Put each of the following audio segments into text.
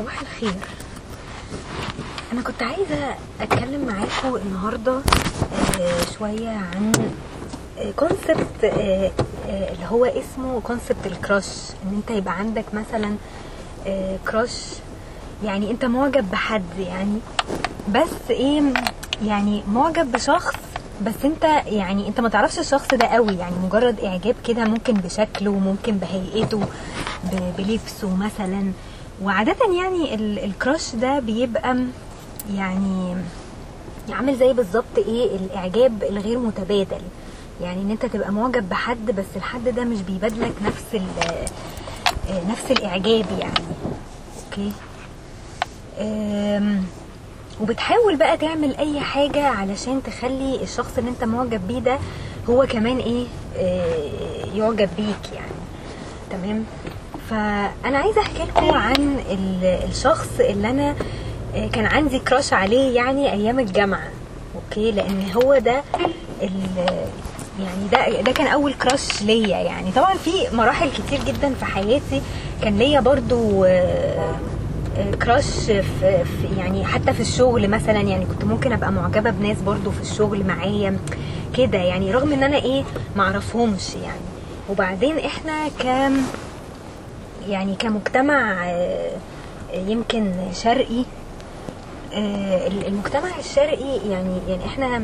صباح الخير. أنا كنت عايزة أتكلم معاكم النهارده آه، شوية عن concept اللي هو اسمه concept ال crush إن أنت يبقى عندك مثلا crush يعني أنت معجب بحد يعني. بس إيه يعني معجب بشخص بس أنت يعني أنت ما تعرفش الشخص ده قوي. يعني مجرد إعجاب كده ممكن بشكله ممكن بهيئته بلبسه مثلا. وعادة يعني ال- الكراش ده بيبقى يعني عامل زي بالظبط إيه؟ الإعجاب الغير متبادل. يعني إن أنت تبقى معجب بحد بس الحد ده مش بيبادلك نفس آه، نفس الإعجاب يعني. أوكي؟ وبتحاول بقى تعمل أي حاجة علشان تخلي الشخص اللي أنت معجب بيه ده هو كمان إيه؟ آه، يعجب بيك يعني. تمام؟ فأنا عايزة أحكي لكم عن ال- الشخص اللي أنا آه، كان عندي كراش عليه يعني أيام الجامعة أوكي؟ لأن هو ده يعني ده ده كان أول كراش ليا يعني. طبعا في مراحل كتير جدا في حياتي كان ليا برضو آه، آه، كراش في, في يعني حتى في الشغل مثلا. يعني كنت ممكن أبقى معجبة بناس برضو في الشغل معايا كده يعني رغم إن أنا إيه معرفهمش يعني. وبعدين إحنا كام يعني كمجتمع آه، يمكن شرقي آه، المجتمع الشرقي يعني يعني إحنا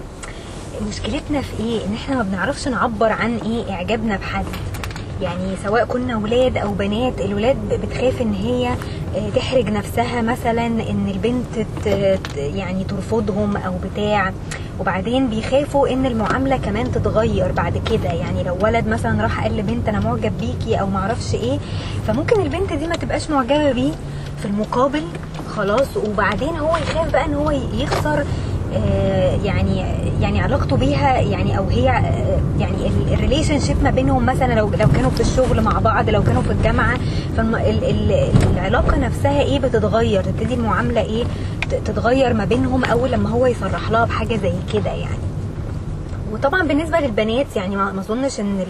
مشكلتنا في إيه؟ إن إحنا ما بنعرفش نعبر عن إيه إعجابنا بحد. يعني سواء كنا ولاد أو بنات الولاد بتخاف إن هي آه، تحرج نفسها مثلا إن البنت يعني ترفضهم أو بتاع. وبعدين بيخافوا إن المعاملة كمان تتغير بعد كده. يعني لو ولد مثلا راح قال لبنت أنا معجب بيكي أو معرفش إيه فممكن البنت دي ما تبقاش معجبة بيه في المقابل خلاص. وبعدين هو يخاف بقى إن هو يخسر يعني يعني علاقته بيها يعني أو هي آه، يعني ال relationship ما بينهم مثلا لو لو كانوا في الشغل مع بعض لو كانوا في الجامعة فالعلاقه نفسها إيه بتتغير؟ تبتدي المعاملة إيه تتغير ما بينهم أول لما هو يصرح لها بحاجة زي كده يعني. وطبعا بالنسبة للبنات يعني ما أظنش إن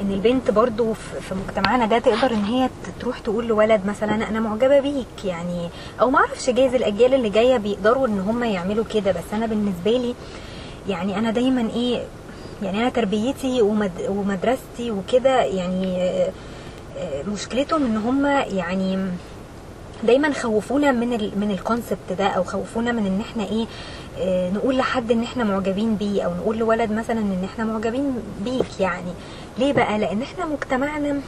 إن البنت برضو في مجتمعنا ده تقدر إن هي تروح تقول لولد مثلا أنا معجبة بيك يعني أو ما أعرفش جايز الأجيال اللي جاية بيقدروا إن هم يعملوا كده بس أنا بالنسبة لي يعني أنا دايما إيه يعني أنا تربيتي ومد ومدرستي وكده يعني آه، آه، مشكلتهم إن هم يعني دايما خوفونا من ال من الكونسبت ده أو خوفونا من إن إحنا إيه آه، نقول لحد إن إحنا معجبين بيه أو نقول لولد مثلا إن إحنا معجبين بيك يعني. ليه بقى؟ لأن إحنا مجتمعنا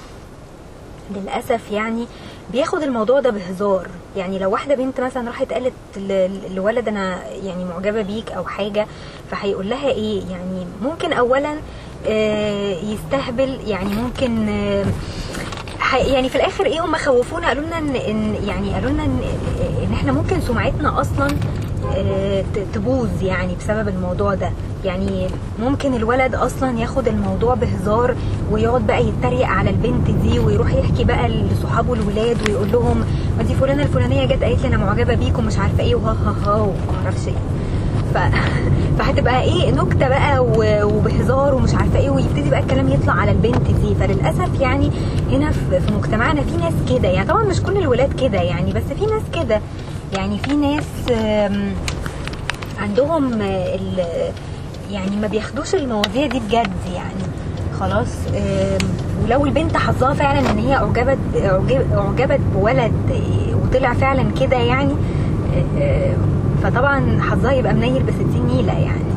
للأسف يعني بياخد الموضوع ده بهزار. يعني لو واحدة بنت مثلا راحت قالت لولد أنا يعني معجبة بيك أو حاجة فهيقول لها إيه؟ يعني ممكن اولا آه، يستهبل يعني ممكن آه، يعني في الآخر إيه هم خوفونا؟ قالوا لنا ان يعني قالوا لنا ان ان إحنا ممكن سمعتنا أصلا آه، تبوظ يعني بسبب الموضوع ده. يعني ممكن الولد أصلا ياخد الموضوع بهزار ويقعد بقى يتريق على البنت دي ويروح يحكي بقى لصحابه الولاد ويقول لهم ما دي فلانة الفلانية جت قالت لي أنا معجبة بيك ومش عارفة إيه وها ها ها وما أعرفش إيه. ف... فهتبقى إيه نكتة بقى و- وبهزار ومش عارفة إيه ويبتدي بقى الكلام يطلع على البنت دي. فللأسف يعني هنا في في مجتمعنا في ناس كده يعني طبعا مش كل الولاد كده يعني بس في ناس كده يعني في ناس عندهم ال- يعني ما بياخدوش المواضيع دي بجد يعني خلاص ولو البنت حظها فعلا إن هي أعجبت أعجبت بولد آه، وطلع فعلا كده يعني آه، فطبعا حظها يبقى منيل بستين نيلة يعني.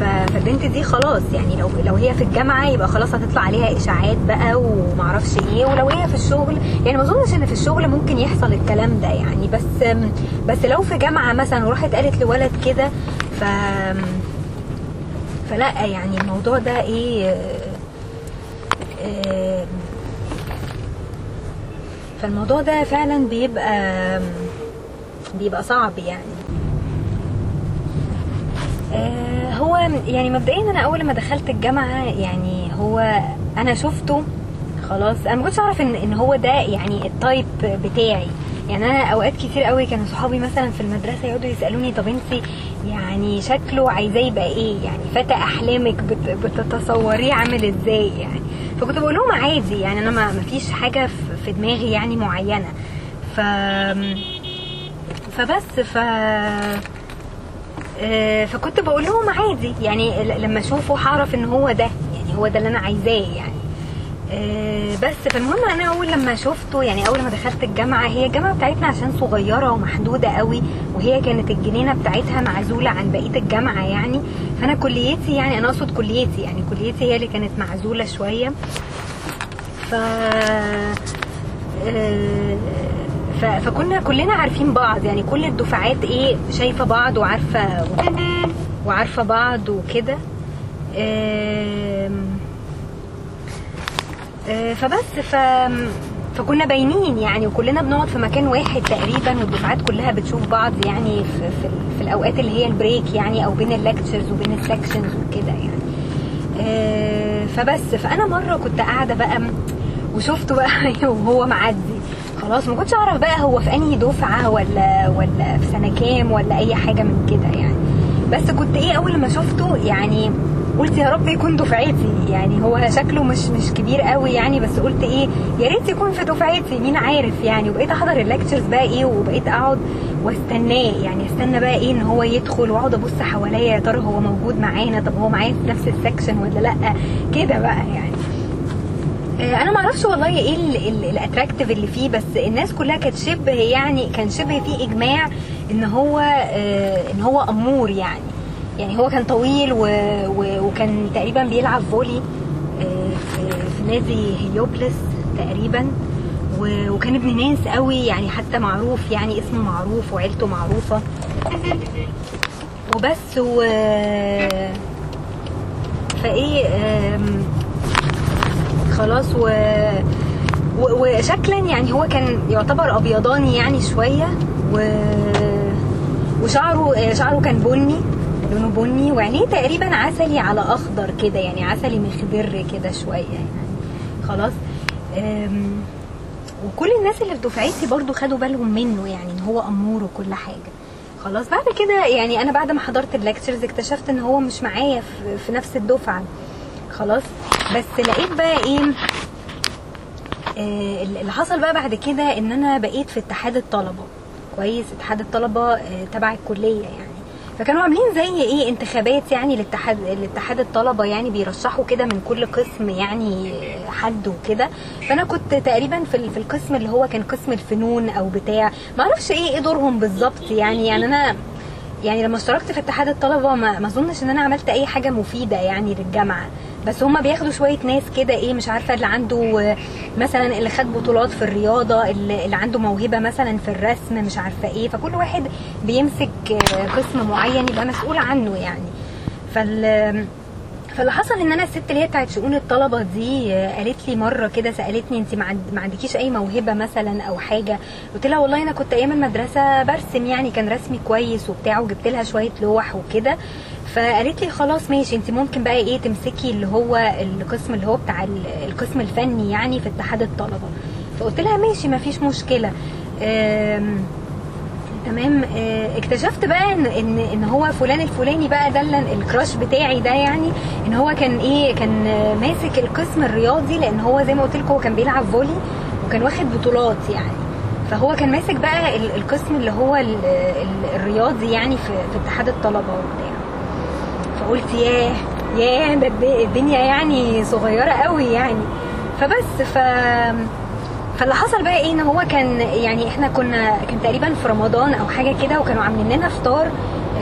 فالبنت دي خلاص يعني لو لو هي في الجامعة يبقى خلاص هتطلع عليها إشاعات بقى ومعرفش إيه. ولو هي في الشغل يعني ما أظنش إن في الشغل ممكن يحصل الكلام ده يعني. بس بس لو في جامعة مثلا وراحت قالت لولد كده ف فلا يعني الموضوع ده إيه آه، فالموضوع ده فعلا بيبقى بيبقى صعب يعني. هو يعني مبدئيا أنا أول ما دخلت الجامعة يعني هو أنا شفته خلاص. أنا ما كنتش أعرف ان إن هو ده يعني التايب بتاعي. يعني أنا أوقات كتير قوي كانوا صحابي مثلا في المدرسة يقعدوا يسألوني طب أنت يعني شكله عايزاه يبقى إيه؟ يعني فتى أحلامك بت- بتتصوريه عامل إزاي يعني؟ فكنت بقول لهم عادي يعني أنا ما فيش حاجة في- دماغي يعني معينة. ف فبس ف آه، فكنت بقول لهم عادي. يعني لما أشوفه هعرف إن هو ده. يعني هو ده اللي أنا عايزاه يعني. آه، بس فالمهم أنا أول لما شفته يعني أول ما دخلت الجامعة هي الجامعة بتاعتنا عشان صغيرة ومحدودة قوي وهي كانت الجنينة بتاعتها معزولة عن بقية الجامعة يعني. فأنا كليتي يعني أنا أقصد كليتي يعني كليتي هي اللي كانت معزولة شوية. ف آه،. فكنا كلنا عارفين بعض يعني كل الدفعات إيه شايفة بعض وعارفة وعارفة بعض وكده. آه، فبس ف فكنا باينين يعني وكلنا بنقعد في مكان واحد تقريبا والدفعات كلها بتشوف بعض يعني في, في, في الأوقات اللي هي ال break يعني أو بين ال lectures وبين ال sections وكده يعني. آه، فبس فأنا مرة كنت قاعدة بقى وشفته بقى وهو معدي. خلاص ما كنتش أعرف بقى هو في أنهي دفعة ولا ولا في سنة كام ولا أي حاجة من كده يعني. بس كنت إيه أول ما شفته يعني قلت يا رب يكون دفعتي. يعني هو شكله مش مش كبير قوي يعني بس قلت إيه يا ريت يكون في دفعتي مين عارف يعني. وبقيت أحضر ال lectures بقى إيه وبقيت أقعد واستناه. يعني استنى بقى إيه إن هو يدخل وأقعد أبص حواليا يا ترى هو موجود معانا؟ طب هو معايا في نفس ال section ولا لأ؟ كده بقى يعني. أنا ما أعرفش والله إيه ال attractive اللي فيه بس الناس كلها كانت شبه يعني كان شبه فيه إجماع إن هو آه، إن هو أمور يعني. يعني هو كان طويل و... و... وكان تقريبا بيلعب فولي آه، في, نادي هليوبلس تقريبا. و... وكان ابن ناس قوي يعني حتى معروف يعني اسمه معروف وعيلته معروفة. وبس و فإيه خلاص و... و... وشكلا يعني هو كان يعتبر أبيضاني يعني شوية و... وشعره شعره كان بني لونه بني وعينيه تقريبا عسلي على أخضر كده يعني عسلي مخضر كده شوية يعني. خلاص. أم... وكل الناس اللي في دفعتي برضو خدوا بالهم منه يعني إن هو أمور وكل حاجة. خلاص. بعد كده يعني أنا بعد ما حضرت الليكتشرز اكتشفت إن هو مش معايا في نفس الدفعة. خلاص. بس لقيت بقى إيه آه، اللي حصل بقى بعد كده ان أنا بقيت في اتحاد الطلبة. كويس اتحاد الطلبة آه، تبع الكلية يعني. فكانوا عاملين زي إيه انتخابات يعني لاتحاد لاتحاد الطلبة يعني بيرشحوا كده من كل قسم يعني حد وكده. فانا كنت تقريبا في في القسم اللي هو كان قسم الفنون أو بتاع. ما أعرفش إيه إيه دورهم بالظبط يعني. يعني أنا يعني لما اشتركت في اتحاد الطلبة ما اظنش ان أنا عملت اي حاجة مفيدة يعني للجامعة. بس هما بياخدوا شوية ناس كده إيه مش عارفة اللي عنده مثلا اللي خد بطولات في الرياضة اللي اللي عنده موهبة مثلا في الرسم مش عارفة إيه. فكل واحد بيمسك آه، قسم معين يبقى مسؤول عنه يعني. فال فاللي حصل إن أنا الست اللي هي بتاعت شؤون الطلبة دي آه، قالت لي مرة كده سألتني انت ما عند- ما عندكيش أي موهبة مثلا أو حاجة؟ قلت لها والله أنا كنت أيام المدرسة برسم يعني كان رسمي كويس وبتاع وجبت لها شوية لوح وكده. فقالت لي خلاص ماشي انت ممكن بقى إيه تمسكي اللي هو القسم اللي هو بتاع ال- القسم الفني يعني في اتحاد الطلبة. فقلت لها ماشي ما فيش مشكلة. تمام. آه، اكتشفت بقى ان ان إن هو فلان الفلاني بقى ده الكراش بتاعي ده يعني إن هو كان إيه كان ماسك القسم الرياضي لأن هو زي ما قلت لكم هو كان بيلعب فولي وكان واخد بطولات يعني. فهو كان ماسك بقى ال- القسم اللي هو ال- ال- الرياضي يعني في, في اتحاد الطلبة وبتاع. فقلت ياه ياه ده الد- الدنيا يعني صغيرة قوي يعني. فبس ف فاللي حصل بقى إيه ان هو كان يعني إحنا كنا كان تقريبا في رمضان أو حاجة كده وكانوا عاملين لنا فطار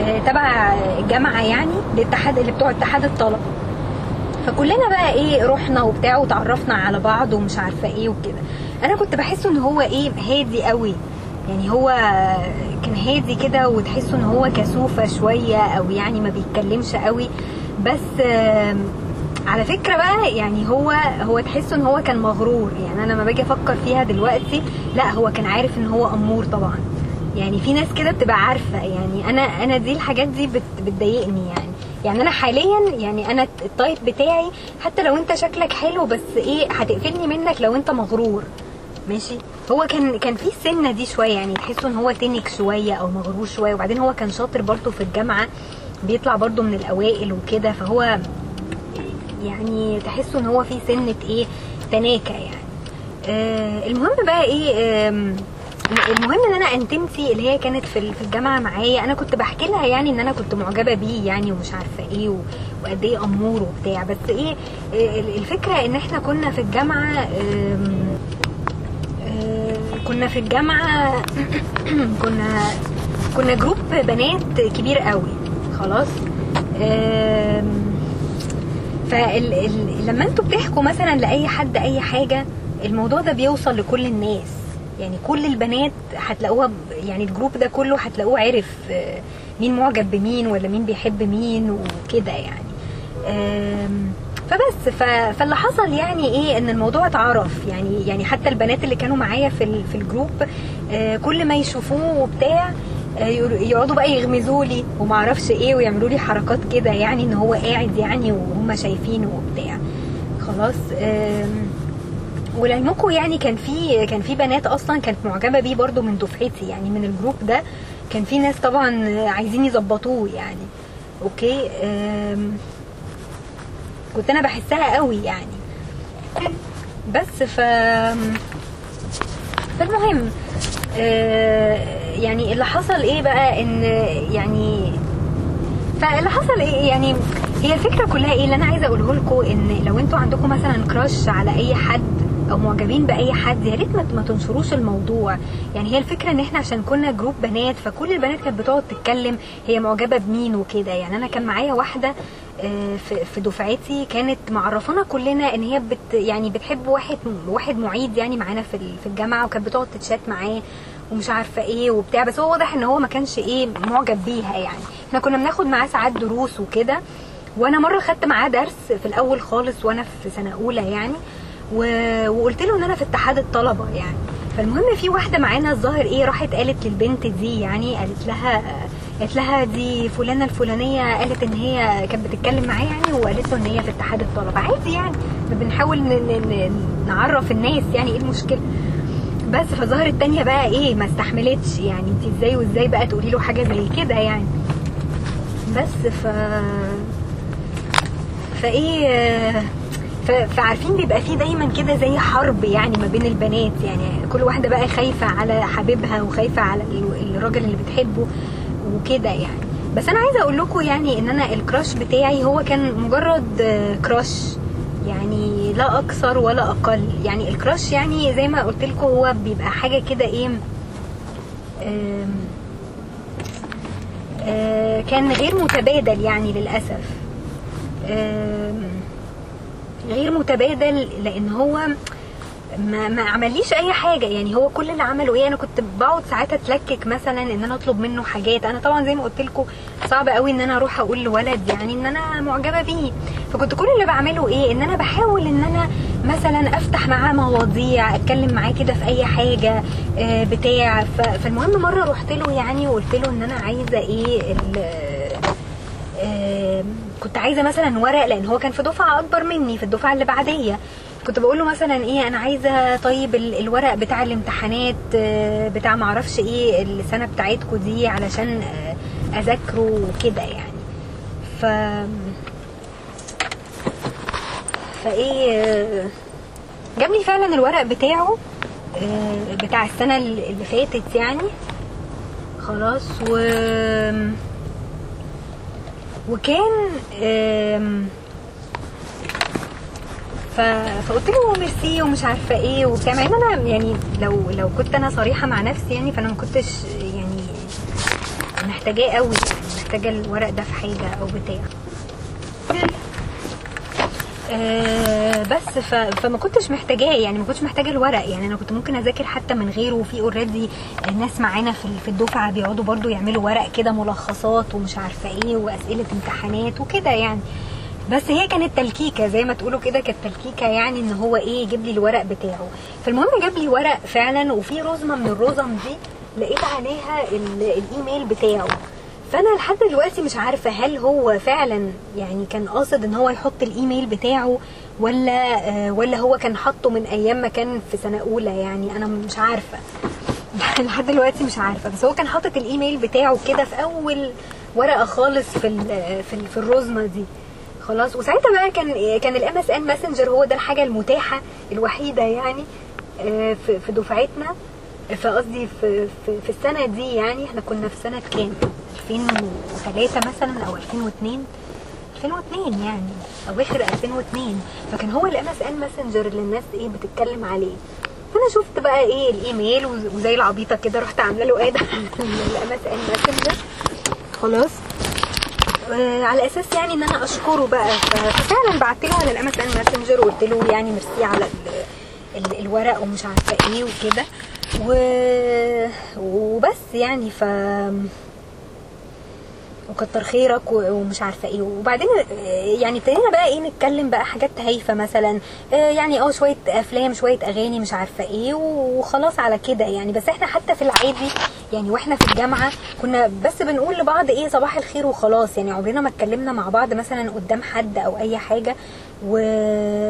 آه، تبع الجامعة يعني الاتحاد اللي بتوع اتحاد الطلبة. فكلنا بقى إيه رحنا وبتاع وتعرفنا على بعض ومش عارفة إيه وكده. أنا كنت بحسه إن هو إيه هادي قوي. يعني هو كان هادي كده وتحسه إن هو كسوفة شوية أو يعني ما بيتكلمش قوي. بس على فكرة بقى يعني هو هو تحسه إن هو كان مغرور. يعني أنا لما باجي أفكر فيها دلوقتي لأ هو كان عارف إن هو أمور طبعا. يعني في ناس كده بتبقى عارفة. يعني أنا أنا دي الحاجات دي بت بتضايقني يعني. يعني أنا حاليا يعني أنا التايب بتاعي حتى لو أنت شكلك حلو بس إيه هتقفلني منك لو أنت مغرور. ماشي؟ هو كان كان في السنة دي شوية يعني تحسه إن هو تنك شوية أو مغرور شوية. وبعدين هو كان شاطر برضه في الجامعة بيطلع برضه من الأوائل وكده. فهو يعني تحسوا إن هو في سنة إيه؟ تناكة يعني. آه المهم بقى إيه؟ آم، المهم إن أنا أنتمتي اللي هي كانت في ال- في الجامعة معايا. أنا كنت بحكي لها يعني إن أنا كنت معجبة بيه يعني ومش عارفة إيه وقد إيه أمور وبتاع. بس إيه؟ ال- الفكرة إن إحنا كنا في الجامعة آه، كنا في الجامعة كنا كنا group بنات كبير قوي. خلاص؟ آم، فال ال... لما أنتوا بتحكوا مثلا لأي حد أي حاجة الموضوع ده بيوصل لكل الناس يعني كل البنات هتلاقوها يعني ال group ده كله هتلاقوه عرف آه، مين معجب بمين ولا مين بيحب مين وكده يعني فبس. فاللي حصل يعني إيه إن الموضوع اتعرف يعني يعني حتى البنات اللي كانوا معايا في. في ال group آه، كل ما يشوفوه وبتاع يقعدوا بقى يغمزوا لي وما أعرفش إيه ويعملوا لي حركات كده يعني ان هو قاعد يعني وهم شايفينه وبتاع. خلاص ولعلمكم يعني كان في كان في بنات أصلا كانت معجبة بيه برضو من دفعتي يعني من ال group ده. كان في ناس طبعا عايزين يظبطوه يعني. أوكي؟ كنت أنا بحسها قوي يعني. بس ف فالمهم آه، يعني اللي حصل إيه بقى إن يعني فاللي حصل إيه يعني هي الفكرة كلها إيه اللي أنا عايزة أقوله لكم إن لو أنتوا عندكم مثلا كراش على أي حد أو معجبين بأي حد يا ريت ما تنشروش الموضوع. يعني هي الفكرة إن إحنا عشان كنا جروب بنات فكل البنات كانت بتقعد تتكلم هي معجبة بمين وكده. يعني أنا كان معايا واحدة آه، في دفعتي كانت معرفانا كلنا إن هي بت يعني بتحب واحد واحد معيد يعني معانا في في الجامعة وكانت بتقعد تتشات معاه ومش عارفة إيه وبتاع. بس هو واضح إن هو ما كانش إيه معجب بيها يعني. إحنا كنا بناخد معاه ساعات دروس وكده. وأنا مرة خدت معاه درس في الأول خالص وأنا في سنة أولى يعني. و... وقلت له إن أنا في اتحاد الطلبة يعني. فالمهم في واحدة معانا الظاهر إيه راحت قالت للبنت دي يعني قالت لها قالت لها دي فلانة الفلانية قالت إن هي كانت بتتكلم معاه يعني وقالت له إن هي في اتحاد الطلبة. عادي يعني بنحاول نعرف الناس يعني إيه المشكلة. بس فظهر التانية بقى إيه ما استحملتش يعني انت إزاي وإزاي بقى تقولي له حاجة زي كده يعني. بس ف فإيه. فعارفين بيبقى فيه دايما كده زي حرب يعني ما بين البنات. يعني كل واحدة بقى خايفة على حبيبها وخايفة على ال- الراجل اللي بتحبه وكده يعني. بس أنا عايزة أقول لكم يعني إن أنا الكراش بتاعي هو كان مجرد كراش. يعني لا أكثر ولا أقل. يعني الكراش يعني زي ما قلت لكم هو بيبقى حاجة كده إيه آه، كان غير متبادل يعني للأسف. غير متبادل لأن هو ما ما عمليش أي حاجة. يعني هو كل اللي عمله إيه؟ أنا كنت بقعد ساعات أتلكك مثلا إن أنا أطلب منه حاجات. أنا طبعا زي ما قلت لكم صعب قوي إن أنا أروح أقول لولد يعني إن أنا معجبة بيه. فكنت كل اللي بعمله إيه؟ إن أنا بحاول إن أنا مثلا أفتح معاه مواضيع أتكلم معاه كده في أي حاجة آه، بتاع. فالمهم مرة رحت له يعني وقلت له إن أنا عايزة إيه ال- آم، كنت عايزة مثلا ورق لأن هو كان في دفعة أكبر مني في الدفعة اللي بعديه كنت بقول له مثلا إيه أنا عايزة طيب ال- الورق بتاع الامتحانات آه، بتاع معرفش إيه السنة بتاعتكم دي علشان آه، أذاكره وكده يعني. ف فإيه آه، جاب لي فعلا الورق بتاعه بتاع السنة اللي فاتت يعني. خلاص و وكان ف... فقلت له ميرسي ومش عارفة إيه وبتاع مع ان أنا يعني لو لو كنت أنا صريحة مع نفسي يعني فانا ما كنتش يعني محتاجاه قوي يعني محتاجة الورق ده في حاجة أو بتاع. آه، بس ف... فما كنتش محتاجاه يعني ما كنتش محتاجة الورق. يعني أنا كنت ممكن أذاكر حتى من غيره. وفي اوريدي ناس معانا في في الدفعة بيقعدوا برضو يعملوا ورق كده ملخصات ومش عارفة إيه وأسئلة امتحانات وكده يعني. بس هي كانت تلكيكة زي ما تقولوا كده كانت تلكيكة يعني إن هو إيه يجيب لي الورق بتاعه. فالمهم جاب لي ورق فعلا وفي رزمة من الرزم دي لقيت عليها ال- الإيميل بتاعه. فانا لحد دلوقتي مش عارفة هل هو فعلا يعني كان قاصد إن هو يحط الإيميل بتاعه ولا آه، ولا هو كان حاطه من أيام ما كان في سنة أولى يعني. أنا مش عارفة. لحد دلوقتي مش عارفة. بس هو كان حاطط الإيميل بتاعه كده في أول ورقة خالص في ال- في في الرزمة دي. خلاص. وساعتها بقى كان كان ال MSN Messenger هو ده الحاجة المتاحة الوحيدة يعني آه، في دفعتنا. فقصدي في, في في السنة دي يعني إحنا كنا في سنة كام؟ 2003 مثلا أو 2002 2002 يعني أواخر 2002 فكان هو ال MSN Messenger اللي الناس إيه بتتكلم عليه. فأنا شفت بقى إيه الإيميل وز- وزي العبيطة كده رحت عاملة له add ال MSN Messenger خلاص. آه، على أساس يعني إن أنا أشكره بقى. ففعلا بعت له على ال MSN Messenger وقلت له يعني ميرسي على ال ال الورق ومش عارفة إيه وكده. و... وبس يعني ف وكتر خيرك ومش عارفة إيه. وبعدين يعني ابتدينا بقى إيه نتكلم بقى حاجات هايفه مثلا يعني آه شوية أفلام شوية أغاني مش عارفة إيه وخلاص على كده يعني. بس إحنا حتى في العادي يعني وإحنا في الجامعة كنا بس بنقول لبعض إيه صباح الخير وخلاص يعني. عمرنا ما اتكلمنا مع بعض مثلا قدام حد أو أي حاجة. و...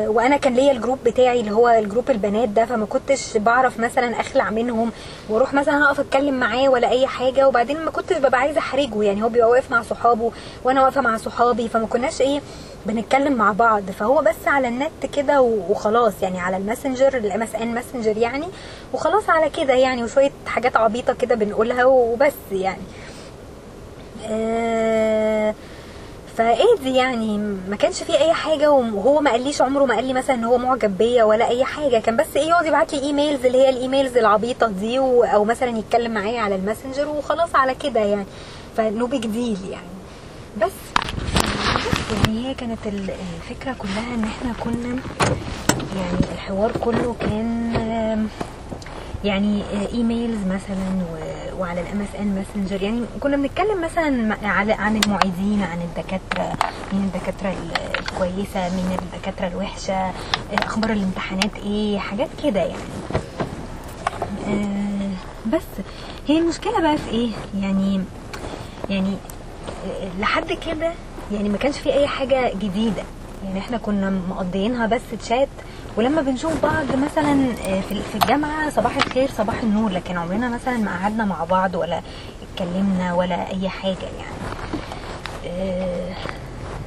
وأنا كان ليا ال group بتاعي اللي هو ال group البنات ده فما كنتش بعرف مثلا أخلع منهم وأروح مثلا أقف أتكلم معاه ولا أي حاجة وبعدين ما كنتش ببقى عايزة أحرجه يعني هو بيبقى واقف مع صحابه وأنا واقفة مع صحابي فما كناش إيه بنتكلم مع بعض. فهو بس على النت كده وخلاص يعني على ال Messenger ال MSN Messenger يعني وخلاص على كده يعني وشوية حاجات عبيطة كده بنقولها وبس يعني. آه فادي يعني ما كانش فيه أي حاجة وهو ما قاليش عمره ما قال لي مثلا إن هو معجب بيا ولا أي حاجة. كان بس إيه يقعد يبعت لي emails اللي هي ال emails العبيطة دي أو مثلا يتكلم معايا على ال Messenger وخلاص على كده يعني. ف no big deal يعني. بس يعني هي كانت ال- الفكرة كلها إن إحنا كنا يعني الحوار كله كان يعني emails مثلا وعلى ال MSN Messenger يعني كنا بنتكلم مثلا عن المعيدين عن الدكاترة مين الدكاترة ال- الكويسة مين الدكاترة الوحشة أخبار الامتحانات إيه حاجات كده يعني. آه، بس هي المشكلة بقى في إيه؟ يعني يعني لحد كده يعني ما كانش في أي حاجة جديدة. يعني إحنا كنا مقضيينها بس تشات ولما بنشوف بعض مثلا آه، في الجامعة صباح الخير صباح النور لكن عمرنا مثلا ما قعدنا مع بعض ولا اتكلمنا ولا أي حاجة يعني. آه،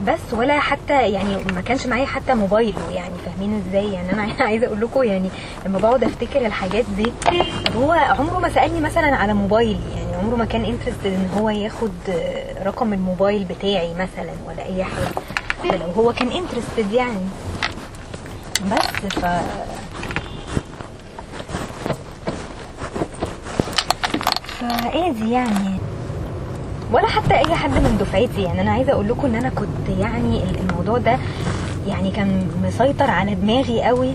بس ولا حتى يعني ما كانش معايا حتى موبايله يعني فاهمين إزاي؟ يعني أنا عايزة أقول لكم يعني لما بقعد أفتكر الحاجات دي هو عمره ما سألني مثلا على موبايلي يعني عمره ما كان interested إن هو ياخد آه، رقم الموبايل بتاعي مثلا ولا أي حاجة. لو هو كان interested يعني. بس ف فادي يعني. ولا حتى أي حد من دفعتي يعني أنا عايزة أقول لكم إن أنا كنت يعني الموضوع ده يعني كان مسيطر على دماغي قوي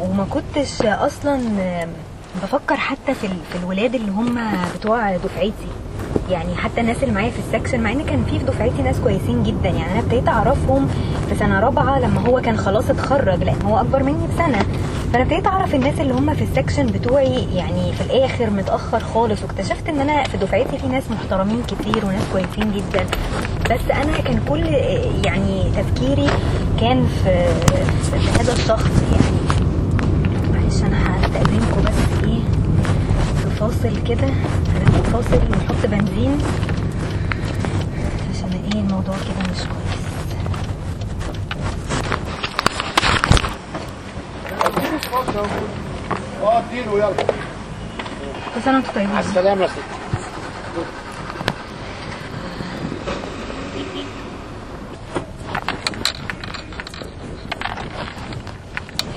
وما كنتش أصلا بفكر حتى في الولاد اللي هم بتوع دفعتي. يعني حتى الناس اللي معايا في السكشن مع إن كان في في دفعتي ناس كويسين جدا. يعني أنا ابتديت أعرفهم في سنة رابعة لما هو كان خلاص اتخرج لأن هو أكبر مني بسنة. فأنا ابتديت أعرف الناس اللي هم في السكشن بتوعي يعني في الآخر متأخر خالص. واكتشفت إن أنا في دفعتي في ناس محترمين كتير وناس كويسين جدا. بس أنا كان كل يعني تفكيري كان في, في هذا الشخص. يعني معلش أنا هستأذنكم بس إيه؟ في فاصل كده. فاصل ونحط بنزين. عشان إيه الموضوع كده مش كويس؟ آه اديله يلا. كل سنه وأنتم طيبين على يا ستي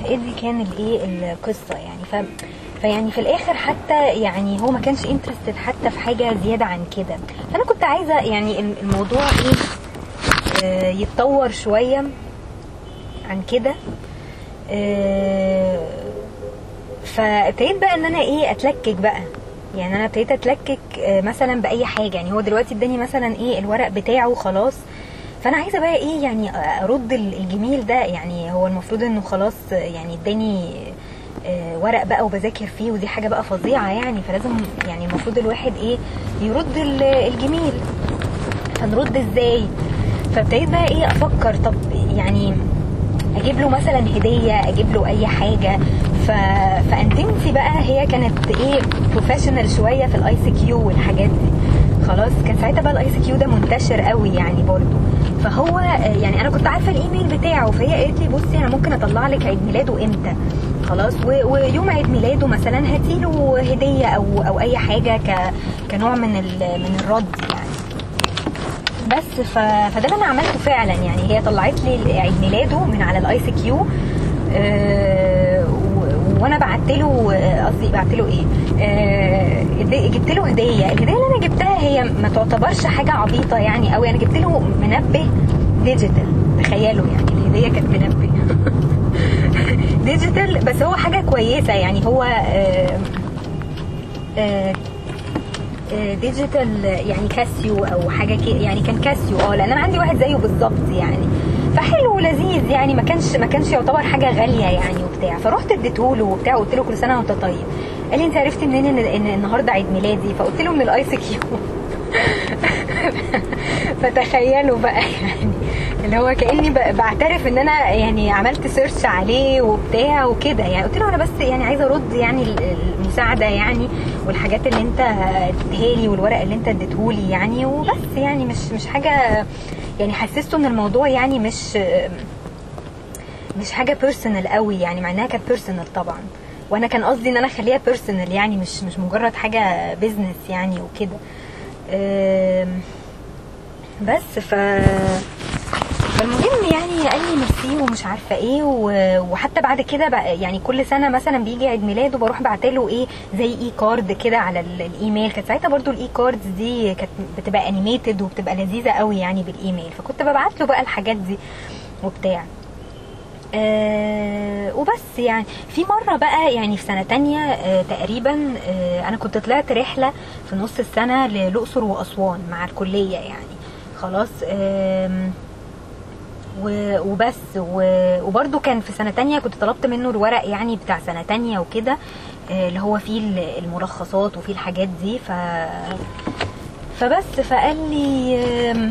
فايه دي كان الإيه؟ القصة يعني. ف فيعني في الآخر حتى يعني هو ما كانش انترستد حتى في حاجة زيادة عن كده. فأنا كنت عايزة يعني الموضوع إيه؟ آه، يتطور شوية عن كده. آه، فابتديت بقى إن أنا إيه؟ أتلكك بقى. يعني أنا ابتديت أتلكك آه، مثلا بأي حاجة. يعني هو دلوقتي اداني مثلا إيه؟ الورق بتاعه خلاص فأنا عايزة بقى إيه يعني أرد ال- الجميل ده يعني هو المفروض إنه خلاص يعني اداني آه، ورق بقى وبذاكر فيه ودي حاجة بقى فظيعة يعني فلازم يعني المفروض الواحد إيه يرد ال- الجميل. هنرد إزاي؟ فابتديت بقى إيه أفكر طب يعني أجيب له مثلا هدية أجيب له أي حاجة. ف... فأنتيمتي بقى هي كانت إيه professional شوية في ال ICQ والحاجات دي. خلاص كان ساعتها بقى ال ICQ ده منتشر قوي يعني برضو. فهو آه، يعني أنا كنت عارفة الإيميل بتاعه فهي قالت لي بصي أنا ممكن أطلع لك عيد ميلاده إمتى؟ خلاص ويوم عيد ميلاده مثلا هاتيله هدية أو أو أي حاجة ك كنوع من من الرد يعني. بس. فده اللي أنا عملته فعلا يعني. هي طلعت لي عيد ميلاده من على ال ICQ وأنا بعت له آه، قصدي بعت له إيه؟ آه، جبت له هديه الهديه اللي أنا جبتها هي ما تعتبرش حاجة عبيطة يعني قوي أنا جبت له منبه digital تخيلوا يعني الهديه كانت منبه. digital بس هو حاجة كويسة يعني. هو آه، آه، آه، digital يعني كاسيو أو حاجة كده يعني كان كاسيو. آه لأن أنا عندي واحد زيه بالظبط يعني. فحلو ولذيذ يعني. ما كانش ما كانش يعتبر حاجة غالية يعني وبتاع. فرحت اديته له وبتاع قلت له كل سنة وأنت طيب. قال لي أنت عرفتي منين إن إن النهارده عيد ميلادي؟ فقلت له من ال ICQ. فتخيلوا بقى يعني اللي هو كأني بعترف إن أنا يعني عملت search عليه وبتاع وكده. يعني قلت له أنا بس يعني عايزة أرد يعني ال- المساعدة يعني والحاجات اللي أنت اديتها لي والورق اللي أنت اديتهولي يعني وبس يعني مش مش حاجة يعني حسسته إن الموضوع يعني مش مش حاجة personal قوي يعني مع انها كانت personal طبعا. وأنا كان قصدي ان أنا اخليها personal يعني مش مش مجرد حاجة business يعني وكده. بس ف فالمهم يعني قال لي ميرسي ومش عارفة إيه وحتى بعد كده بقى يعني كل سنة مثلا بيجي عيد ميلاده بروح بعتله إيه زي e-card كده على ال- الإيميل. كانت ساعتها برضو ال e-cards دي كانت بتبقى animated وبتبقى لذيذة قوي يعني بالإيميل. فكنت ببعت له بقى الحاجات دي وبتاع. آه وبس يعني. في مرة بقى يعني في سنة تانية آه تقريبا آه أنا كنت طلعت رحلة في نص السنة للأقصر وأسوان مع الكلية يعني. خلاص و- وبس وبرده كان في سنة تانية كنت طلبت منه الورق يعني بتاع سنة تانية وكده آه، اللي هو فيه ال- الملخصات وفيه الحاجات دي ف فبس. فقال لي آه،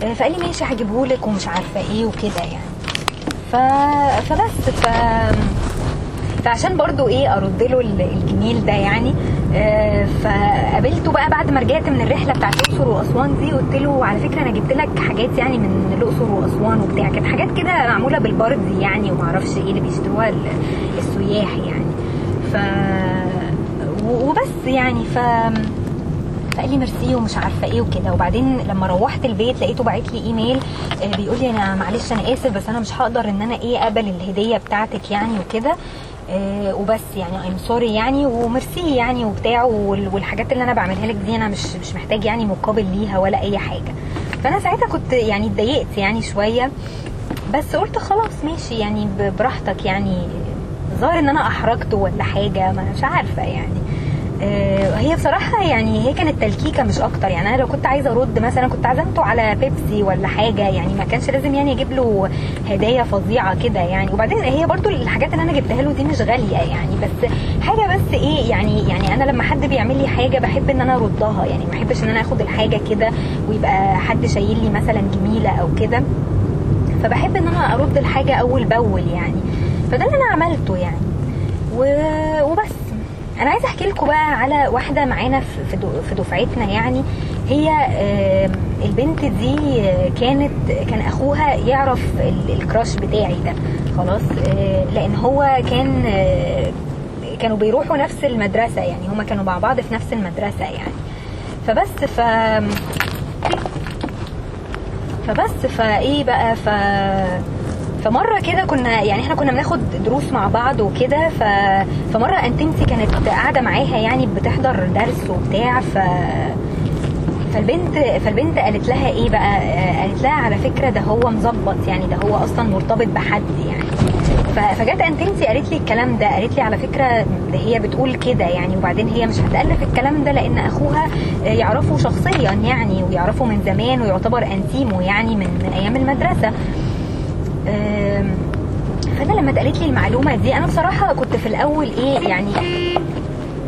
فقال لي ماشي هجيبهولك ومش عارفة إيه وكده يعني. ف... فبس ف فعشان برضو إيه أرد له ال- الجميل ده يعني آه، فقابلته بقى بعد ما رجعت من الرحلة بتاعت الأقصر وأسوان دي قلت له على فكرة أنا جبت لك حاجات يعني من الأقصر وأسوان وبتاع كانت حاجات كده معمولة بالبردي يعني ومعرفش إيه اللي بيشتروها ال- السياح يعني. ف وبس يعني ف فقال لي ميرسي ومش عارفة إيه وكده. وبعدين لما روحت البيت لقيته باعت لي إيميل آه، بيقول لي أنا معلش أنا آسف بس أنا مش هقدر إن أنا إيه أقبل الهدية بتاعتك يعني وكده. آه، وبس يعني I'm sorry يعني وميرسي يعني وبتاع وال- والحاجات اللي أنا بعملها لك دي أنا مش مش محتاج يعني مقابل ليها ولا أي حاجة. فأنا ساعتها كنت يعني اتضايقت يعني شوية. بس قلت خلاص ماشي يعني براحتك يعني. ظاهر إن أنا أحرجته ولا حاجة مش عارفة يعني. هي بصراحة يعني هي كانت تلكيكة مش أكتر. يعني أنا لو كنت عايزة أرد مثلا كنت عزمته على بيبسي ولا حاجة. يعني ما كانش لازم يعني أجيب له هدايا فظيعة كده يعني. وبعدين هي برضو الحاجات اللي أنا جبتها له دي مش غالية يعني. بس حاجة بس إيه يعني يعني أنا لما حد بيعمل لي حاجة بحب إن أنا أردها. يعني ما بحبش إن أنا آخد الحاجة كده ويبقى حد شايل لي مثلا جميلة أو كده. فبحب إن أنا أرد الحاجة أول بأول يعني. فده اللي أنا عملته يعني. وبس. أنا عايزة أحكي لكم بقى على واحدة معانا في- دفعتنا يعني. هي البنت دي آه، كانت كان أخوها يعرف ال- الكراش بتاعي ده. خلاص آه، لأن هو كان آه، كانوا بيروحوا نفس المدرسة يعني. هما كانوا مع بعض في نفس المدرسة يعني. فبس ف فبس فإيه بقى ف فمره كده كنا يعني إحنا كنا بناخد دروس مع بعض وكده ف... فمره انتمتي كانت قاعدة معاها يعني بتحضر درس وبتاع ف فالبنت فالبنت قالت لها إيه بقى؟ قالت لها على فكرة ده هو مظبط يعني ده هو أصلا مرتبط بحد يعني. فجت انتمتي قالت لي الكلام ده قالت لي على فكرة ده هي بتقول كده يعني وبعدين هي مش هتألف الكلام ده لأن أخوها يعرفه شخصيا يعني ويعرفه من زمان ويعتبر أنتيمه يعني من أيام المدرسة. فانا لما اتقالت لي المعلومة دي أنا بصراحة كنت في الأول إيه يعني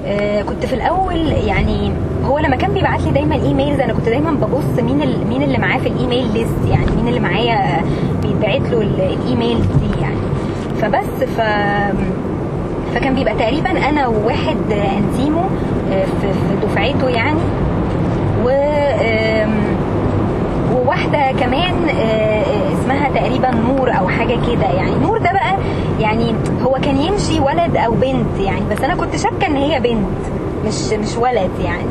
آه، كنت في الأول يعني هو لما كان بيبعت لي دايما emails أنا كنت دايما ببص مين مين اللي معاه في ال email list يعني مين اللي معايا بيتبعت له ال- الإيميل دي يعني. فبس ف فكان بيبقى تقريبا أنا وواحد انتيمو آه، في دفعته يعني و وواحدة كمان آه، اسمها اسمها تقريبا نور أو حاجة كده يعني. نور ده بقى يعني هو كان يمشي ولد أو بنت يعني بس أنا كنت شاكة إن هي بنت مش مش ولد يعني.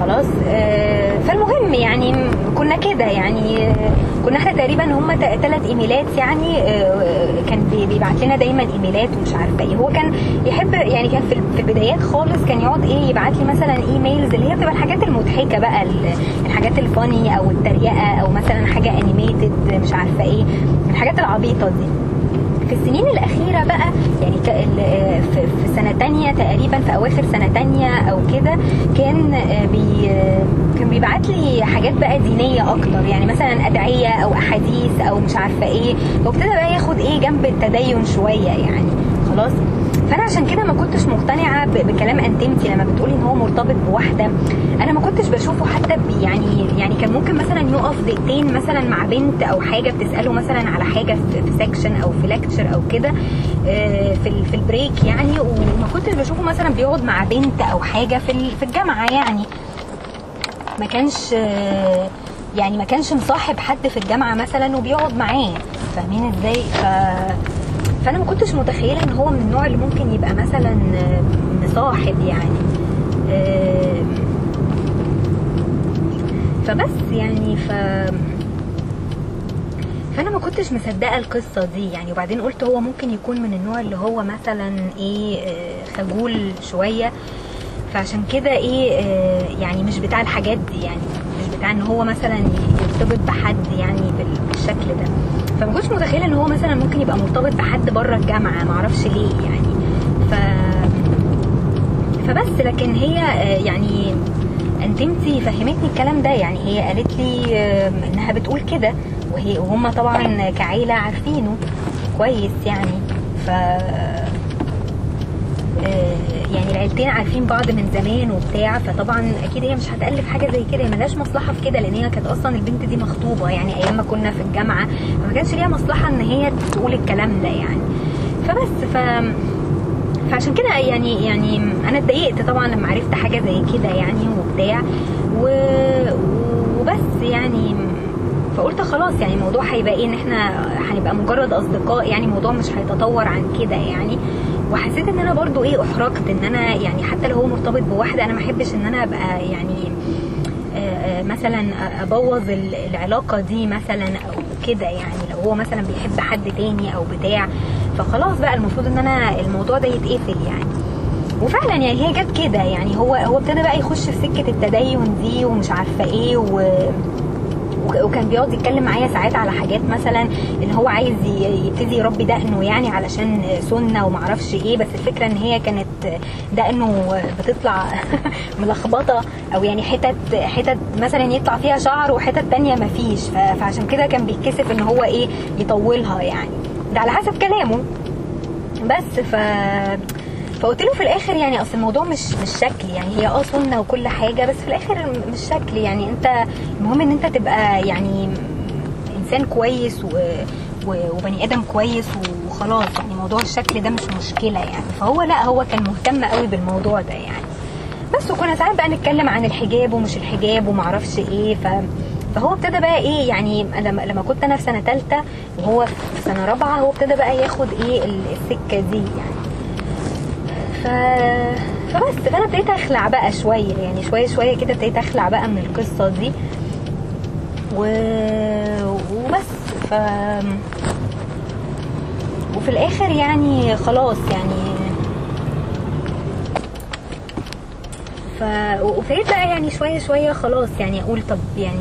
خلاص آه، فالمهم يعني كنا كده يعني كنا إحنا تقريبا هم ثلاث إيميلات يعني آه، كان بي- بيبعت لنا دايما إيميلات ومش عارفة إيه. هو كان يحب يعني كان في البدايات خالص كان يقعد إيه يبعت لي مثلا emails اللي هي بتبقى الحاجات المضحكة بقى ال- الحاجات ال funny أو التريقة أو مثلا حاجة animated مش عارفة إيه. الحاجات العبيطة دي. في السنين الأخيرة بقى يعني في سنة تانية تقريبا في أواخر سنة تانية أو كده كان آه، بي كان بيبعت لي حاجات بقى دينية أكتر. يعني مثلا أدعية أو أحاديث أو مش عارفة إيه. وابتدى بقى ياخد إيه جنب التدين شوية يعني. خلاص. فأنا عشان كده ما كنتش مقتنعة بكلام أنتمتي لما بتقولي إن هو مرتبط بواحدة. أنا ما كنتش بشوفه حتى يعني يعني كان ممكن مثلا يقف دقيقتين مثلا مع بنت أو حاجة بتسأله مثلا على حاجة في section أو في lecture أو كده آه، في في ال break يعني. وما كنتش بشوفه مثلا بيقعد مع بنت أو حاجة في في الجامعة يعني. ما كانش يعني ما كانش مصاحب حد في الجامعة مثلا وبيقعد معاه. فاهمين إزاي؟ ف فأنا ما كنتش متخيلة إن هو من النوع اللي ممكن يبقى مثلا آه، مصاحب يعني. آه، فبس يعني ف فأنا ما كنتش مصدقة القصة دي يعني. وبعدين قلت هو ممكن يكون من النوع اللي هو مثلا إيه آه، خجول شوية. فعشان كده إيه آه، يعني مش بتاع الحاجات دي يعني. مش بتاع إن هو مثلا يرتبط بحد يعني بال- بالشكل ده. فما كنتش متخيلة إن هو مثلا ممكن يبقى مرتبط بحد بره الجامعة معرفش ليه يعني. ف فبس لكن هي آه، يعني انتمتي فهمتني الكلام ده. يعني هي قالت لي إنها بتقول كده وهي وهم طبعا كعيلة عارفينه كويس يعني. ف آه، يعني العيلتين عارفين بعض من زمان وبتاع فطبعا أكيد هي مش هتألف حاجة زي كده هي ملهاش مصلحة في كده لأن هي كانت أصلا البنت دي مخطوبة يعني أيام ما كنا في الجامعة فما كانش ليها مصلحة إن هي تقول الكلام ده يعني. فبس ف فعشان كده يعني يعني أنا اتضايقت طبعا لما عرفت حاجة زي كده يعني وبتاع و... وبس يعني فقلت خلاص يعني الموضوع هيبقى إيه إن إحنا هنبقى مجرد أصدقاء يعني الموضوع مش هيتطور عن كده يعني. وحسيت إن أنا برضو إيه أحرجت إن أنا يعني حتى لو هو مرتبط بواحدة أنا ما أحبش إن أنا أبقى يعني آه، آه، مثلا أبوظ ال- العلاقة دي مثلا أو كده يعني. لو هو مثلا بيحب حد تاني أو بتاع فخلاص بقى المفروض إن أنا الموضوع ده يتقفل يعني. وفعلا يعني هي جت كده يعني هو هو ابتدى بقى يخش في سكة التدين دي ومش عارفة إيه و وكان بيقعد يتكلم معايا ساعات على حاجات مثلا ان هو عايز يبتدي يربي دقنه يعني علشان سنة ومعرفش إيه بس الفكرة إن هي كانت دقنه بتطلع ملخبطة أو يعني حتت حتت مثلا يطلع فيها شعر وحتت تانية مفيش فعشان كده كان بيتكسف إن هو إيه يطولها يعني. ده على حسب كلامه. بس ف فقلت له في الآخر يعني أصل الموضوع مش مش شكل يعني هي آه سنه وكل حاجة بس في الآخر مش شكل يعني أنت المهم إن أنت تبقى يعني إنسان كويس و وبني آدم كويس وخلاص. يعني موضوع الشكل ده مش مشكلة يعني. فهو لا هو كان مهتم قوي بالموضوع ده يعني. بس وكنا ساعات بقى نتكلم عن الحجاب ومش الحجاب ومعرفش إيه. ف فهو ابتدى بقى إيه يعني لما لما كنت أنا في سنة ثالثه وهو في سنة رابعة هو ابتدى بقى ياخد إيه ال- السكة دي يعني. ف... فبس فأنا ابتديت أخلع بقى شوية يعني شوية شوية كده ابتديت أخلع بقى من القصة دي. و... وبس ف وفي الآخر يعني خلاص يعني. ف وابتديت بقى يعني شوية شوية خلاص يعني أقول طب يعني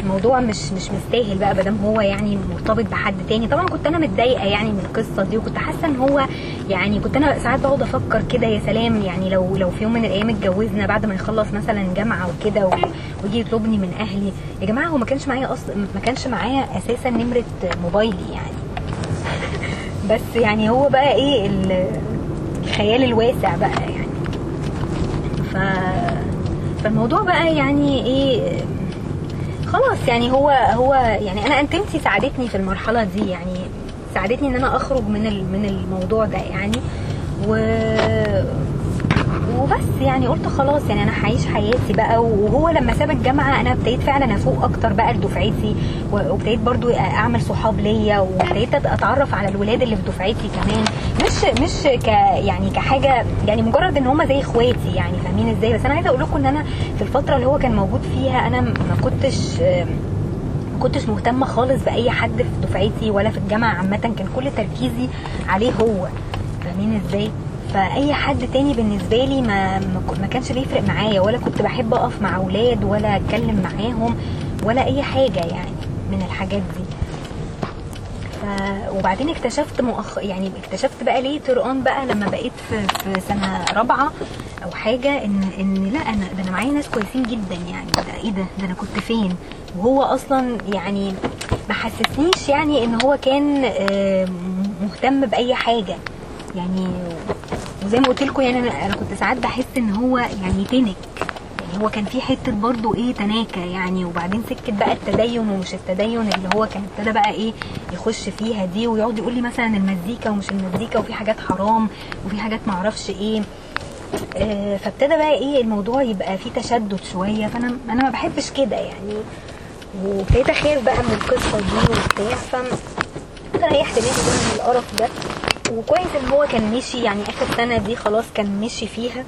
الموضوع مش مش مستاهل بقى مادام هو يعني مرتبط بحد تاني. طبعا كنت أنا متضايقة يعني من القصة دي وكنت حاسة إن هو يعني كنت أنا ساعات بقعد أفكر كده يا سلام يعني لو لو في يوم من الأيام اتجوزنا بعد ما يخلص مثلا جامعة وكده ويجي يطلبني من أهلي. يا جماعة هو ما كانش معايا أصلا ما كانش معايا أساسا نمرة موبايلي يعني. بس يعني هو بقى إيه ال- الخيال الواسع بقى يعني. ف فالموضوع بقى يعني إيه خلاص يعني هو هو يعني أنا انتمتي ساعدتني في المرحلة دي يعني. ساعدتني إن أنا أخرج من من الموضوع ده يعني. و وبس يعني قلت خلاص يعني أنا هعيش حياتي بقى. وهو لما ساب الجامعة أنا ابتديت فعلا أفوق أكتر بقى لدفعتي. وابتديت برضو أعمل صحاب ليا. وابتديت أتعرف على الولاد اللي في دفعتي كمان. مش مش ك يعني كحاجة يعني مجرد إن هم زي إخواتي يعني فاهمين إزاي؟ بس أنا عايزة أقول لكم إن أنا في الفترة اللي هو كان موجود فيها أنا ما كنتش كنتش مهتمة خالص بأي حد في دفعتي ولا في الجامعة عامة. كان كل تركيزي عليه هو. فاهمين إزاي؟ فأي حد تاني بالنسبة لي ما ما كانش بيفرق معايا. ولا كنت بحب أقف مع أولاد ولا أتكلم معاهم ولا أي حاجة يعني من الحاجات دي. ف... وبعدين اكتشفت مؤخ... يعني اكتشفت بقى ليه اون بقى لما بقيت في, في سنة رابعة أو حاجة ان إن لأ أنا ده أنا معايا ناس كويسين جدا يعني. ده إيه ده؟ ده أنا كنت فين؟ وهو أصلا يعني ما حسسنيش يعني إن هو كان مهتم بأي حاجة. يعني وزي ما قلت لكم يعني أنا كنت ساعات بحس إن هو يعني تنك. يعني هو كان في حتة برضو إيه تناكة يعني. وبعدين سكه بقى التدين ومش التدين اللي هو كان ابتدى بقى إيه يخش فيها دي. ويقعد يقول لي مثلا المزيكا ومش المزيكا وفي حاجات حرام وفي حاجات معرفش إيه. آه فابتدى بقى إيه الموضوع يبقى فيه تشدد شوية. فأنا أنا ما بحبش كده يعني. وابتديت اخاف بقى من القصة دي وبتاع ف ريحت نفسي من القرف ده. وكويس إن هو كان مشي يعني آخر سنة دي خلاص كان مشي فيها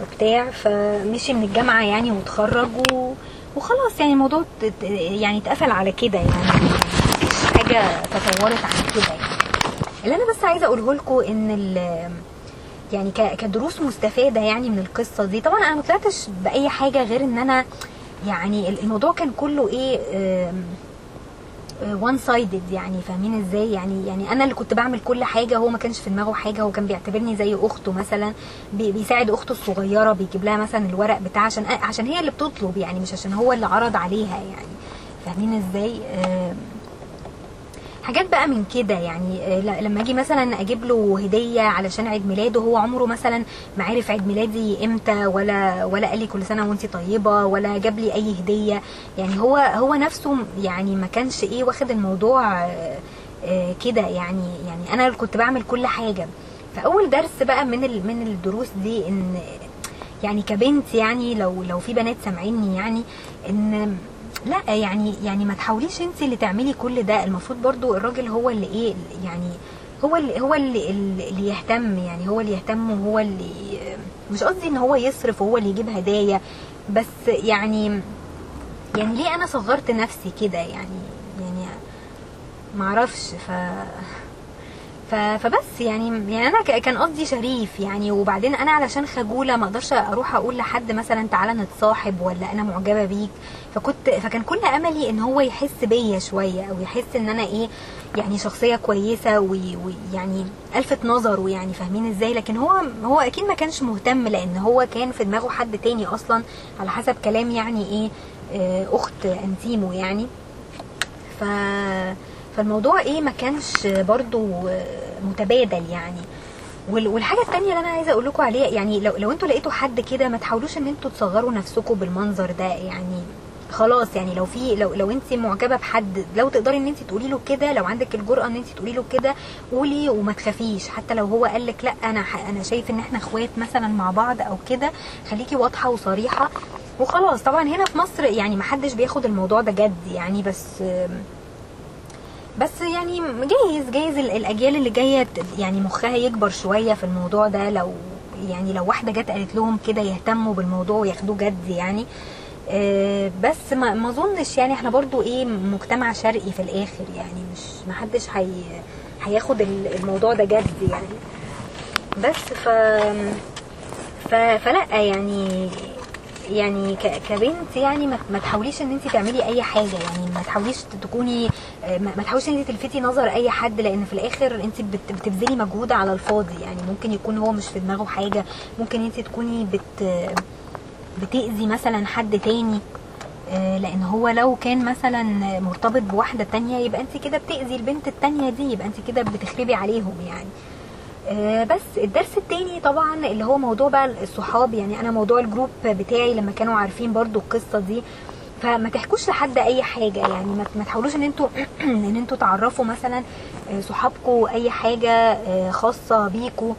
وبتاع. فمشي من الجامعة يعني وتخرج و... وخلاص يعني الموضوع يعني اتقفل على كده يعني. مفيش حاجة تطورت عن كده يعني. اللي أنا بس عايزة أقوله لكم إن ال يعني كدروس مستفادة يعني من القصة دي. طبعا أنا ما طلعتش بأي حاجة غير إن أنا يعني الموضوع كان كله إيه وان سايدد يعني فاهمين إزاي؟ يعني يعني أنا اللي كنت بعمل كل حاجة هو ما كانش في دماغه حاجة هو كان بيعتبرني زي أخته مثلا بيساعد أخته الصغيرة بيجيب لها مثلا الورق بتاع عشان عشان هي اللي بتطلب يعني مش عشان هو اللي عرض عليها يعني فاهمين إزاي؟ حاجات بقى من كده يعني لما أجي مثلا أجيب له هدية علشان عيد ميلاده هو عمره مثلا ما عرف عيد ميلادي إمتى ولا ولا قال لي كل سنة وانت طيبة ولا جاب لي أي هدية. يعني هو هو نفسه يعني ما كانش إيه واخد الموضوع كده يعني يعني أنا اللي كنت بعمل كل حاجة. فأول درس بقى من من الدروس دي إن يعني كبنت يعني لو لو في بنات سامعيني يعني إن لا يعني يعني ما تحاوليش انت اللي تعملي كل ده. المفروض برضو الراجل هو اللي إيه يعني هو اللي هو اللي, اللي يهتم يعني هو اللي يهتم وهو اللي مش قصدي ان هو يصرف وهو اللي يجيب هدايا بس يعني يعني ليه أنا صغرت نفسي كده؟ يعني يعني معرفش. ف فبس يعني يعني أنا كان قصدي شريف يعني. وبعدين أنا علشان خجولة ما أقدرش أروح أقول لحد مثلا تعالى نتصاحب ولا أنا معجبة بيك. فكنت فكان كل أملي إن هو يحس بيا شوية أو يحس إن أنا إيه يعني شخصية كويسة ويعني ألفت نظره يعني فاهمين إزاي؟ لكن هو هو أكيد ما كانش مهتم لأن هو كان في دماغه حد تاني أصلا على حسب كلام يعني إيه أخت أنتيمو يعني. ف فالموضوع إيه ما كانش برضو متبادل يعني. والحاجة التانية اللي أنا عايزة أقول لكم عليها يعني لو لو أنتوا لقيتوا حد كده ما تحاولوش إن أنتوا تصغروا نفسكم بالمنظر ده يعني خلاص يعني لو في لو لو انت معجبة بحد لو تقدري ان انت تقولي له كده لو عندك الجرأة ان انت تقولي له كده قولي وما تخافيش. حتى لو هو قال لك لا أنا أنا شايف إن إحنا إخوات مثلا مع بعض أو كده خليكي واضحة وصريحة وخلاص. طبعا هنا في مصر يعني ما حدش بياخد الموضوع ده جد يعني بس بس يعني جايز جايز الأجيال اللي جاية يعني مخها يكبر شوية في الموضوع ده. لو يعني لو واحدة جت قالت لهم كده يهتموا بالموضوع وياخدوه جد يعني آه بس ما ما اظنش يعني إحنا برضو إيه مجتمع شرقي في الآخر يعني مش ما حدش هي هياخد الموضوع ده جد يعني. بس ف ف فلا يعني يعني كبنت يعني ما تحاوليش ان انت تعملي اي حاجة يعني ما تحاوليش تكوني ما تحاوليش ان انت تلفتي نظر اي حد لأن في الآخر انت بتبذلي مجهود على الفاضي يعني. ممكن يكون هو مش في دماغه حاجة ممكن انت تكوني بت بتأذي مثلا حد تاني لأن هو لو كان مثلا مرتبط بواحدة تانية يبقى أنت كده بتأذي البنت التانية دي يبقى أنت كده بتخربي عليهم يعني. بس الدرس التاني طبعا اللي هو موضوع بقى الصحاب يعني أنا موضوع الجروب بتاعي لما كانوا عارفين برضو القصة دي فما تحكوش لحد أي حاجة يعني ما تحاولوش إن أنتوا إن أنتوا تعرفوا مثلا صحابكم أي حاجة خاصة بيكوا.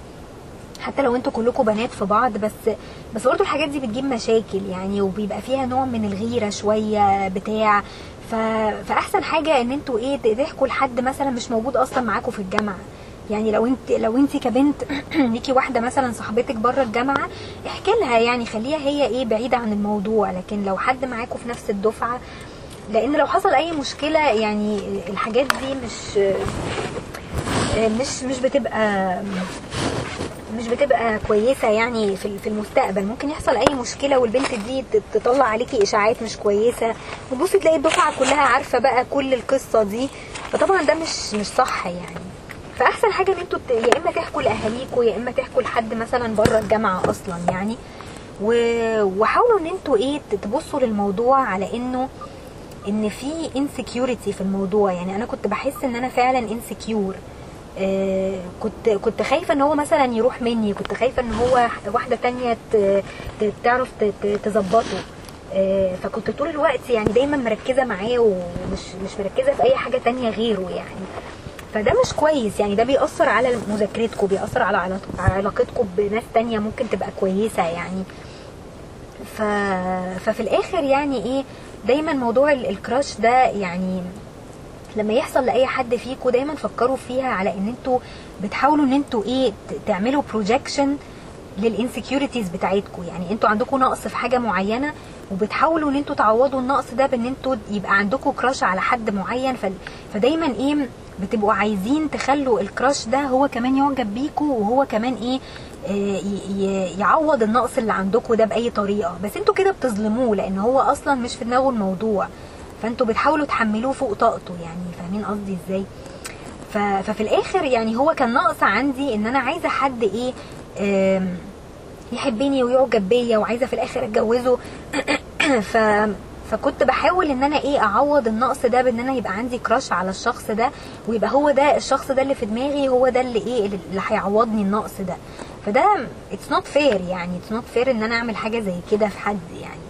حتى لو أنتوا كلكم بنات في بعض بس بس برضه الحاجات دي بتجيب مشاكل يعني وبيبقى فيها نوع من الغيرة شوية بتاع. ف... فأحسن حاجة إن أنتوا إيه تحكوا لحد مثلا مش موجود أصلا معاكم في الجامعة. يعني لو انت لو انت كبنت ليكي واحدة مثلا صاحبتك بره الجامعة احكي لها يعني خليها هي إيه بعيده عن الموضوع. لكن لو حد معاكم في نفس الدفعة لأن لو حصل أي مشكلة يعني الحاجات دي مش مش مش بتبقى مش بتبقى كويسة يعني في في المستقبل. ممكن يحصل أي مشكلة والبنت دي تطلع عليكي إشاعات مش كويسة. وتبصي تلاقي الدفعة كلها عارفة بقى كل القصة دي. فطبعا ده مش مش صح يعني. فأحسن حاجة إن أنتوا يا إما تحكوا لأهاليكوا يا إما تحكوا لحد مثلا بره الجامعة أصلا يعني. وحاولوا إن أنتوا إيه تبصوا للموضوع على انه إن في insecurity في الموضوع. يعني أنا كنت بحس إن أنا فعلا insecure كنت كنت خايفة إن هو مثلا يروح مني كنت خايفة إن هو واحدة تانية تعرف تظبطه. آه فكنت طول الوقت يعني دايما مركزة معاه ومش مش مركزة في أي حاجة تانية غيره يعني. فده مش كويس يعني ده بيأثر على مذاكرتكم بيأثر على علاقتكم بناس تانية ممكن تبقى كويسة يعني. ف... ففي الآخر يعني إيه دايما موضوع ال crush ده يعني لما يحصل لأي حد فيكم دايما فكروا فيها على إن أنتوا بتحاولوا إن أنتوا إيه تعملوا projection لل insecurities بتاعتكم يعني أنتوا عندكم نقص في حاجة معينة وبتحاولوا إن أنتوا تعوضوا النقص ده بإن أنتوا يبقى عندكم crush على حد معين. ف... فدايما إيه بتبقوا عايزين تخلوا ال crush ده هو كمان يعجب بيكوا وهو كمان إيه يعوض النقص اللي عندكم ده بأي طريقة. بس أنتوا كده بتظلموه لأن هو أصلا مش في دماغه الموضوع. فانتوا بتحاولوا تحملوه فوق طاقته يعني فاهمين قصدي إزاي؟ ففي الآخر يعني هو كان ناقص عندي إن أنا عايزة حد إيه يحبني ويعجب بيا وعايزة في الآخر أتجوزه. ف فكنت بحاول إن أنا إيه أعوض النقص ده بإن أنا يبقى عندي كراش على الشخص ده ويبقى هو ده الشخص ده اللي في دماغي هو ده اللي إيه اللي هيعوضني النقص ده. فده it's not fair يعني it's not fair إن أنا أعمل حاجة زي كده في حد يعني.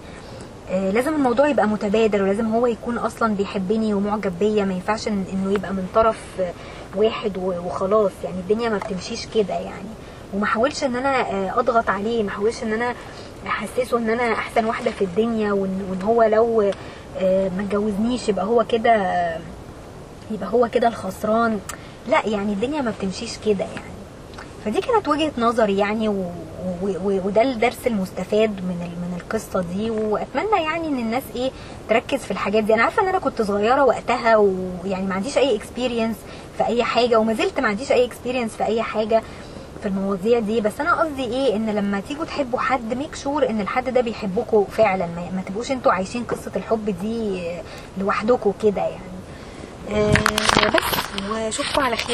لازم الموضوع يبقى متبادل ولازم هو يكون أصلا بيحبني ومعجب بيا. ما ينفعش إنه يبقى من طرف واحد وخلاص. يعني الدنيا ما بتمشيش كده يعني. وما حاولش إن أنا أضغط عليه. ما حاولش إن أنا أحسسه إن أنا أحسن واحدة في الدنيا وان هو لو ما اتجوزنيش يبقى هو كده يبقى هو كده الخسران. لا يعني الدنيا ما بتمشيش كده يعني. فدي كانت وجهة نظري يعني. وده الدرس المستفاد من ال... من القصة دي وأتمنى يعني إن الناس إيه تركز في الحاجات دي. أنا عارفة إن أنا كنت صغيرة وقتها ويعني ما عنديش أي experience في أي حاجة وما زلت ما عنديش أي experience في أي حاجة في المواضيع دي. بس أنا قصدي إيه؟ إن لما تيجوا تحبوا حد make sure إن الحد ده بيحبكم فعلا. ما, ما تبقوش أنتوا عايشين قصة الحب دي لوحدكم كده يعني. أه بس واشوفكم على خير.